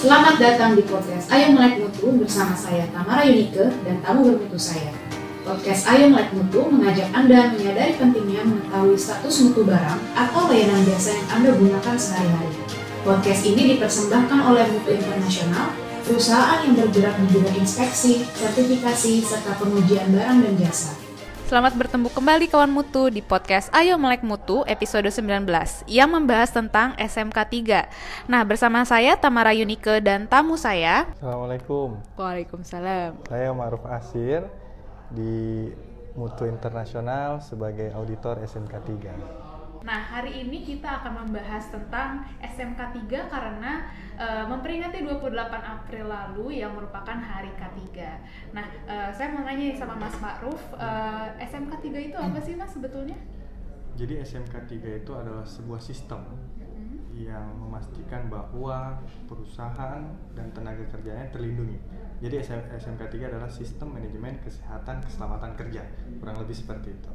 Selamat datang di podcast Ayo Melek Mutu bersama saya Tamara Yunike dan tamu bermutu saya. Podcast Ayo Melek Mutu mengajak Anda menyadari pentingnya mengetahui status mutu barang atau layanan jasa yang Anda gunakan sehari-hari. Podcast ini dipersembahkan oleh Mutu Internasional, perusahaan yang bergerak di bidang inspeksi, sertifikasi, serta pengujian barang dan jasa. Selamat bertemu kembali kawan mutu di podcast Ayo Melek Mutu episode 19 yang membahas tentang SMK 3. Nah, bersama saya Tamara Yunike dan tamu saya. Assalamualaikum. Waalaikumsalam. Saya Ma'ruf Asir di Mutu Internasional sebagai auditor SMK 3. Nah, hari ini kita akan membahas tentang SMK 3 karena uh, memperingati 28 April lalu yang merupakan hari K3. Nah, uh, saya mau nanya sama Mas Ma'ruf, uh, SMK 3 itu apa sih Mas sebetulnya? Jadi SMK 3 itu adalah sebuah sistem hmm. yang memastikan bahwa perusahaan dan tenaga kerjanya terlindungi. Jadi SMK 3 adalah sistem manajemen kesehatan keselamatan kerja, kurang lebih seperti itu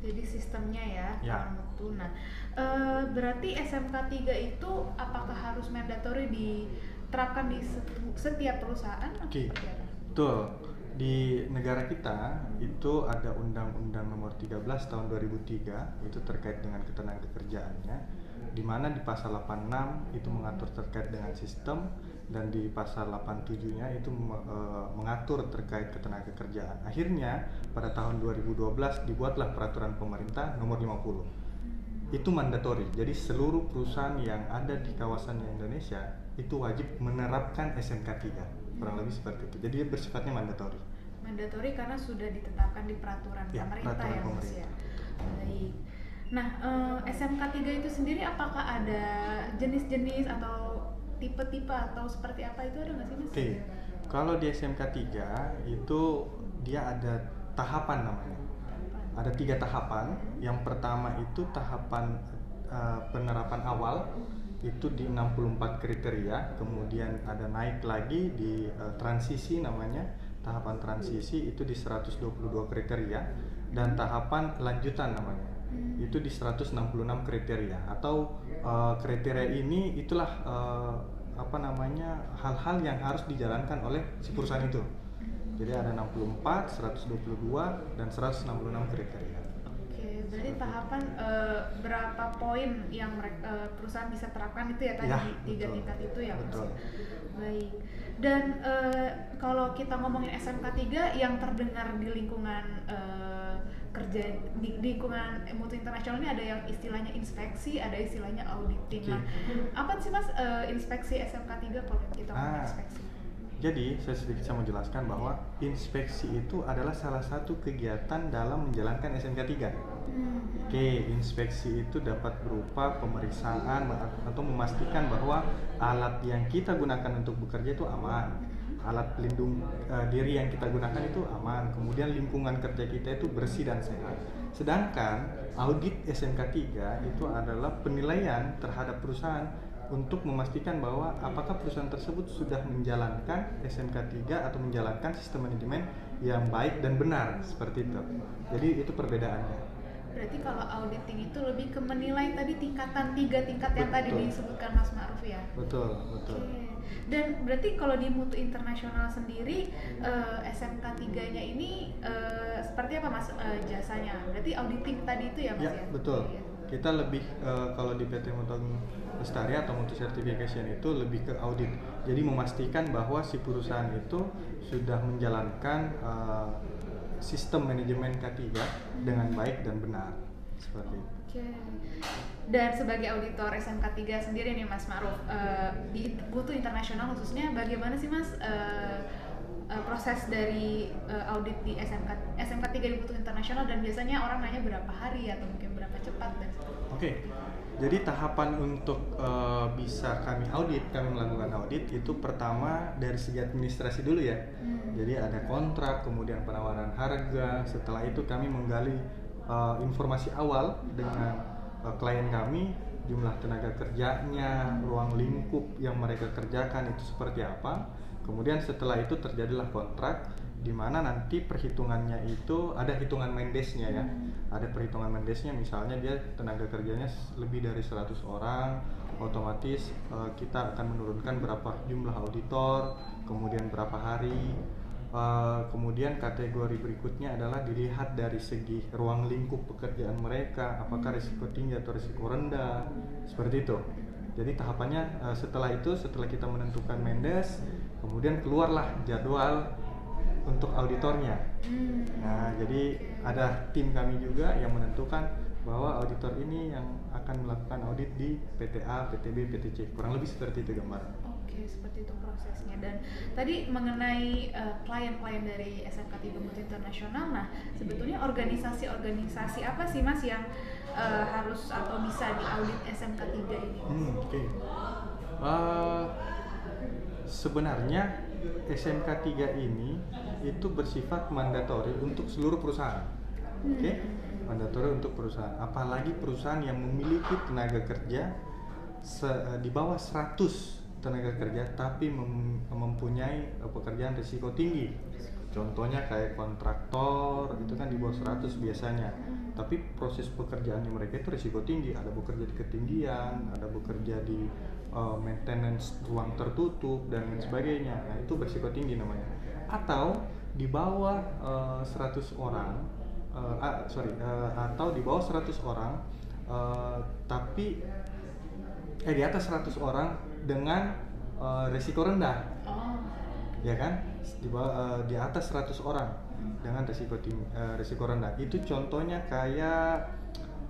jadi sistemnya ya, ya. mutu. Nah, e, berarti SMK 3 itu apakah harus mandatory diterapkan di setiap perusahaan? Oke, okay. betul. Di negara kita itu ada Undang-Undang Nomor 13 Tahun 2003 itu terkait dengan ketenaga kerjaannya, di mana di pasal 86 itu mengatur terkait dengan sistem dan di pasal 87-nya itu e, mengatur terkait ketenaga kerjaan. Akhirnya pada tahun 2012 dibuatlah peraturan pemerintah nomor 50. Itu mandatori. Jadi seluruh perusahaan yang ada di kawasan Indonesia itu wajib menerapkan SMK 3. Kurang lebih seperti itu. Jadi bersifatnya mandatori. Mandatori karena sudah ditetapkan di peraturan ya, pemerintah peraturan ya, pemerintah. ya. Baik. Nah, eh, SMK 3 itu sendiri apakah ada jenis-jenis atau tipe-tipe atau seperti apa itu ada nggak sih mas? Oke, okay. kalau di SMK 3 itu dia ada tahapan namanya. Ada tiga tahapan. Yang pertama itu tahapan uh, penerapan awal itu di 64 kriteria, kemudian ada naik lagi di uh, transisi namanya tahapan transisi itu di 122 kriteria dan tahapan lanjutan namanya hmm. itu di 166 kriteria atau uh, kriteria ini itulah uh, apa namanya hal-hal yang harus dijalankan oleh si perusahaan itu. Jadi ada 64, 122 dan 166 kriteria. Oke, berarti tahapan uh, berapa poin yang uh, perusahaan bisa terapkan itu ya tadi ya, tiga tingkat itu ya betul. Mas. Baik. Dan uh, kalau kita ngomongin SMK 3 yang terdengar di lingkungan uh, kerja di, di lingkungan mutu internasional ini ada yang istilahnya inspeksi, ada istilahnya auditing. Okay. Nah, apa sih mas uh, inspeksi SMK 3 kalau kita ah, inspeksi? Jadi saya sedikit saya mau jelaskan bahwa inspeksi itu adalah salah satu kegiatan dalam menjalankan SMK 3. Hmm. Oke, inspeksi itu dapat berupa pemeriksaan atau memastikan bahwa alat yang kita gunakan untuk bekerja itu aman alat pelindung uh, diri yang kita gunakan itu aman, kemudian lingkungan kerja kita itu bersih dan sehat. Sedangkan audit SMK 3 itu adalah penilaian terhadap perusahaan untuk memastikan bahwa apakah perusahaan tersebut sudah menjalankan SMK 3 atau menjalankan sistem manajemen yang baik dan benar seperti itu. Jadi itu perbedaannya. Berarti kalau auditing itu lebih ke menilai tadi tingkatan tiga tingkat yang betul. tadi disebutkan Mas Ma'ruf ya. Betul, betul. Okay. Dan berarti kalau di mutu internasional sendiri uh, SMK 3-nya ini uh, seperti apa Mas uh, jasanya? Berarti auditing tadi itu ya Mas ya? ya? betul. Ya. Kita lebih uh, kalau di PT Mutu Lestari atau Mutu Certification itu lebih ke audit. Jadi memastikan bahwa si perusahaan itu sudah menjalankan uh, sistem manajemen K3 dengan baik dan benar seperti itu. Dan sebagai auditor SMK 3 sendiri nih Mas Maruf uh, di Butuh Internasional khususnya bagaimana sih Mas uh, uh, proses dari uh, audit di SMK SMK 3 di Butuh Internasional dan biasanya orang nanya berapa hari atau mungkin berapa cepat dan Oke. Okay. Jadi tahapan untuk uh, bisa kami audit, kami melakukan audit itu pertama dari segi administrasi dulu ya. Hmm. Jadi ada kontrak, kemudian penawaran harga. Setelah itu kami menggali uh, informasi awal dengan uh, klien kami, jumlah tenaga kerjanya, ruang lingkup yang mereka kerjakan itu seperti apa. Kemudian setelah itu terjadilah kontrak di mana nanti perhitungannya itu ada hitungan mendesnya ya hmm. ada perhitungan mendesnya misalnya dia tenaga kerjanya lebih dari 100 orang otomatis uh, kita akan menurunkan berapa jumlah auditor kemudian berapa hari uh, kemudian kategori berikutnya adalah dilihat dari segi ruang lingkup pekerjaan mereka apakah hmm. risiko tinggi atau risiko rendah seperti itu jadi tahapannya uh, setelah itu setelah kita menentukan mendes kemudian keluarlah jadwal untuk auditornya. Hmm. Nah, jadi ada tim kami juga yang menentukan bahwa auditor ini yang akan melakukan audit di PTA, PTB, PTC. Kurang lebih seperti itu gambar. Oke, seperti itu prosesnya. Dan tadi mengenai eh, klien-klien dari SMK Tiga Mutu Internasional, nah sebetulnya organisasi-organisasi apa sih mas yang uh, harus atau bisa diaudit SMK 3 ini? Hmm, Oke. Okay. Uh, eh, sebenarnya SMK 3 ini itu bersifat mandatori untuk seluruh perusahaan. Oke? Okay? Mandatori untuk perusahaan. Apalagi perusahaan yang memiliki tenaga kerja se, eh, di bawah 100 tenaga kerja tapi mem, mempunyai pekerjaan risiko tinggi. Contohnya kayak kontraktor itu kan di bawah 100 biasanya. Tapi proses pekerjaannya mereka itu risiko tinggi. Ada bekerja di ketinggian, ada bekerja di uh, maintenance ruang tertutup dan lain sebagainya. Nah, itu berisiko tinggi namanya. Atau di bawah uh, eh, 100 orang uh, ah, sorry uh, atau di bawah 100 orang uh, tapi eh di atas 100 orang dengan uh, risiko rendah oh. ya kan di bawah uh, di atas 100 orang dengan risiko tinggi uh, risiko rendah itu contohnya kayak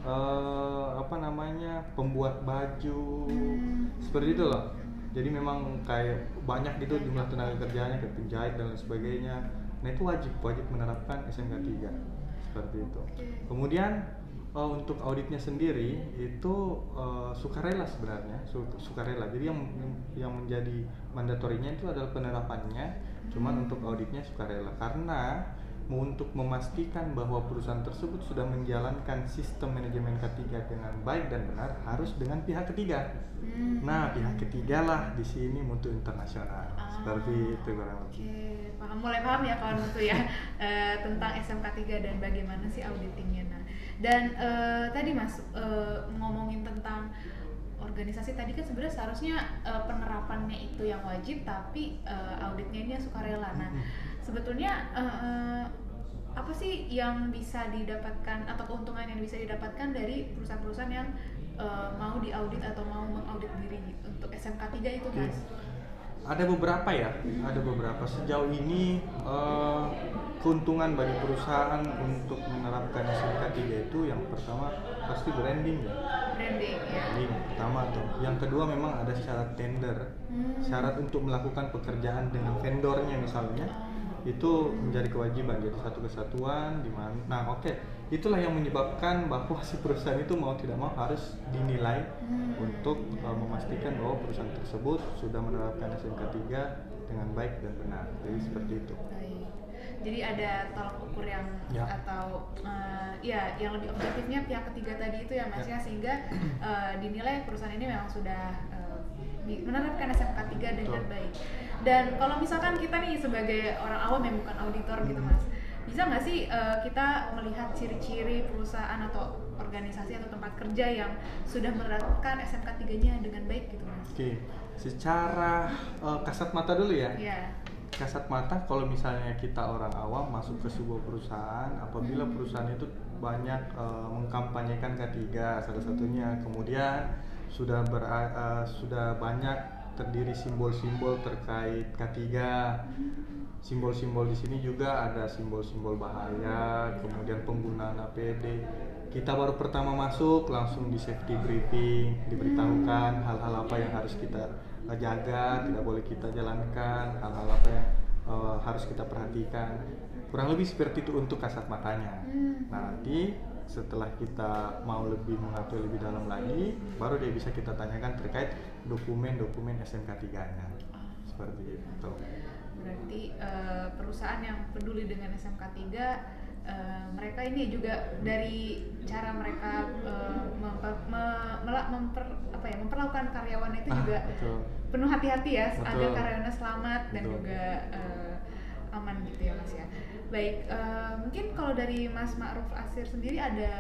uh, apa namanya pembuat baju hmm. seperti itu loh jadi memang kayak banyak gitu jumlah tenaga kerjanya kayak penjahit dan lain sebagainya Nah itu wajib wajib menerapkan SMK 3 seperti itu. Kemudian uh, untuk auditnya sendiri itu uh, sukarela sebenarnya su sukarela. Jadi yang yang menjadi mandatorinya itu adalah penerapannya, cuman hmm. untuk auditnya sukarela karena untuk memastikan bahwa perusahaan tersebut sudah menjalankan sistem manajemen ketiga dengan baik dan benar harus dengan pihak ketiga. Hmm. Nah, pihak ketiga lah di sini mutu internasional. Ah, Seperti itu kurang lebih. Oke, paham mulai paham ya kawan mutu ya e, tentang SMK 3 dan bagaimana sih auditingnya. Nah, dan e, tadi Mas e, ngomongin tentang organisasi tadi kan sebenarnya seharusnya uh, penerapannya itu yang wajib tapi uh, auditnya ini sukarela. Nah, sebetulnya uh, apa sih yang bisa didapatkan atau keuntungan yang bisa didapatkan dari perusahaan-perusahaan yang uh, mau diaudit atau mau mengaudit diri untuk SMK 3 itu mas? Ada beberapa ya, ada beberapa sejauh ini uh, keuntungan bagi perusahaan untuk menerapkan SMK 3 itu yang pertama pasti branding ya. Branding ya. Branding pertama tuh. Yang kedua memang ada syarat tender, hmm. syarat untuk melakukan pekerjaan dengan vendornya misalnya itu menjadi kewajiban jadi satu kesatuan di mana nah oke okay. itulah yang menyebabkan bahwa si perusahaan itu mau tidak mau harus dinilai hmm. untuk uh, memastikan bahwa perusahaan tersebut sudah menerapkan SMK 3 dengan baik dan benar jadi seperti itu jadi ada tolak ukur yang ya. atau uh, ya yang lebih objektifnya pihak ketiga tadi itu ya mas ya, ya sehingga uh, dinilai perusahaan ini memang sudah uh, menerapkan SMK 3 dengan Betul. baik dan kalau misalkan kita nih sebagai orang awam yang bukan auditor gitu mas bisa nggak sih uh, kita melihat ciri-ciri perusahaan atau organisasi atau tempat kerja yang sudah menerapkan SMK 3-nya dengan baik gitu mas? Oke, secara uh, kasat mata dulu ya. Yeah. Kasat mata kalau misalnya kita orang awam masuk ke sebuah perusahaan, apabila hmm. perusahaan itu banyak uh, mengkampanyekan K3 salah satunya, hmm. kemudian sudah ber, uh, sudah banyak terdiri simbol-simbol terkait K3 simbol-simbol di sini juga ada simbol-simbol bahaya kemudian penggunaan APD kita baru pertama masuk langsung di safety briefing diberitahukan hal-hal apa yang harus kita jaga tidak boleh kita jalankan hal-hal apa yang uh, harus kita perhatikan. Kurang lebih seperti itu untuk kasat matanya. Nah nanti setelah kita mau lebih mengatur lebih dalam lagi baru dia bisa kita tanyakan terkait dokumen-dokumen SMK 3-nya seperti itu. Berarti uh, perusahaan yang peduli dengan SMK 3 uh, mereka ini juga dari cara mereka uh, memper, me, memper, apa ya memperlakukan karyawan itu ah, juga betul. penuh hati-hati ya betul. agar karyawannya selamat betul. dan juga uh, aman gitu ya mas ya baik uh, mungkin kalau dari mas Ma'ruf Asir sendiri ada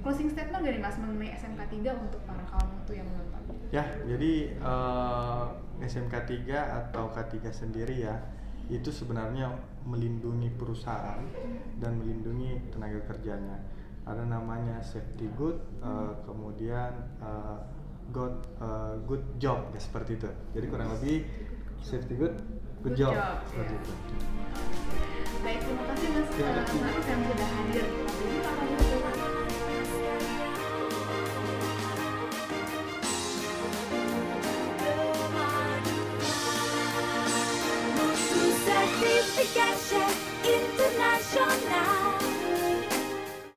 closing statement dari mas mengenai SMK 3 untuk para kaum mutu yang menonton ya jadi uh, SMK 3 atau K3 sendiri ya itu sebenarnya melindungi perusahaan dan melindungi tenaga kerjanya ada namanya safety good uh, kemudian uh, good uh, good job ya seperti itu jadi kurang lebih safety good good, good job, job seperti ya. itu baik terima kasih mas terima kasih. Yang sudah hadir Certification International